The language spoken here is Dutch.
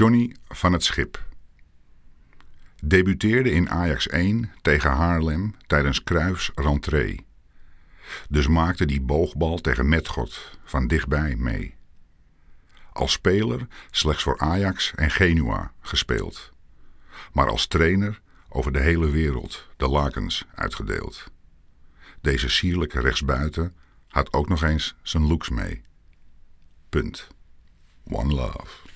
Johnny van het Schip. Debuteerde in Ajax 1 tegen Haarlem tijdens Kruijf's rentree. Dus maakte die boogbal tegen Metgod van dichtbij mee. Als speler slechts voor Ajax en Genua gespeeld. Maar als trainer over de hele wereld de lakens uitgedeeld. Deze sierlijke rechtsbuiten had ook nog eens zijn looks mee. Punt. One love.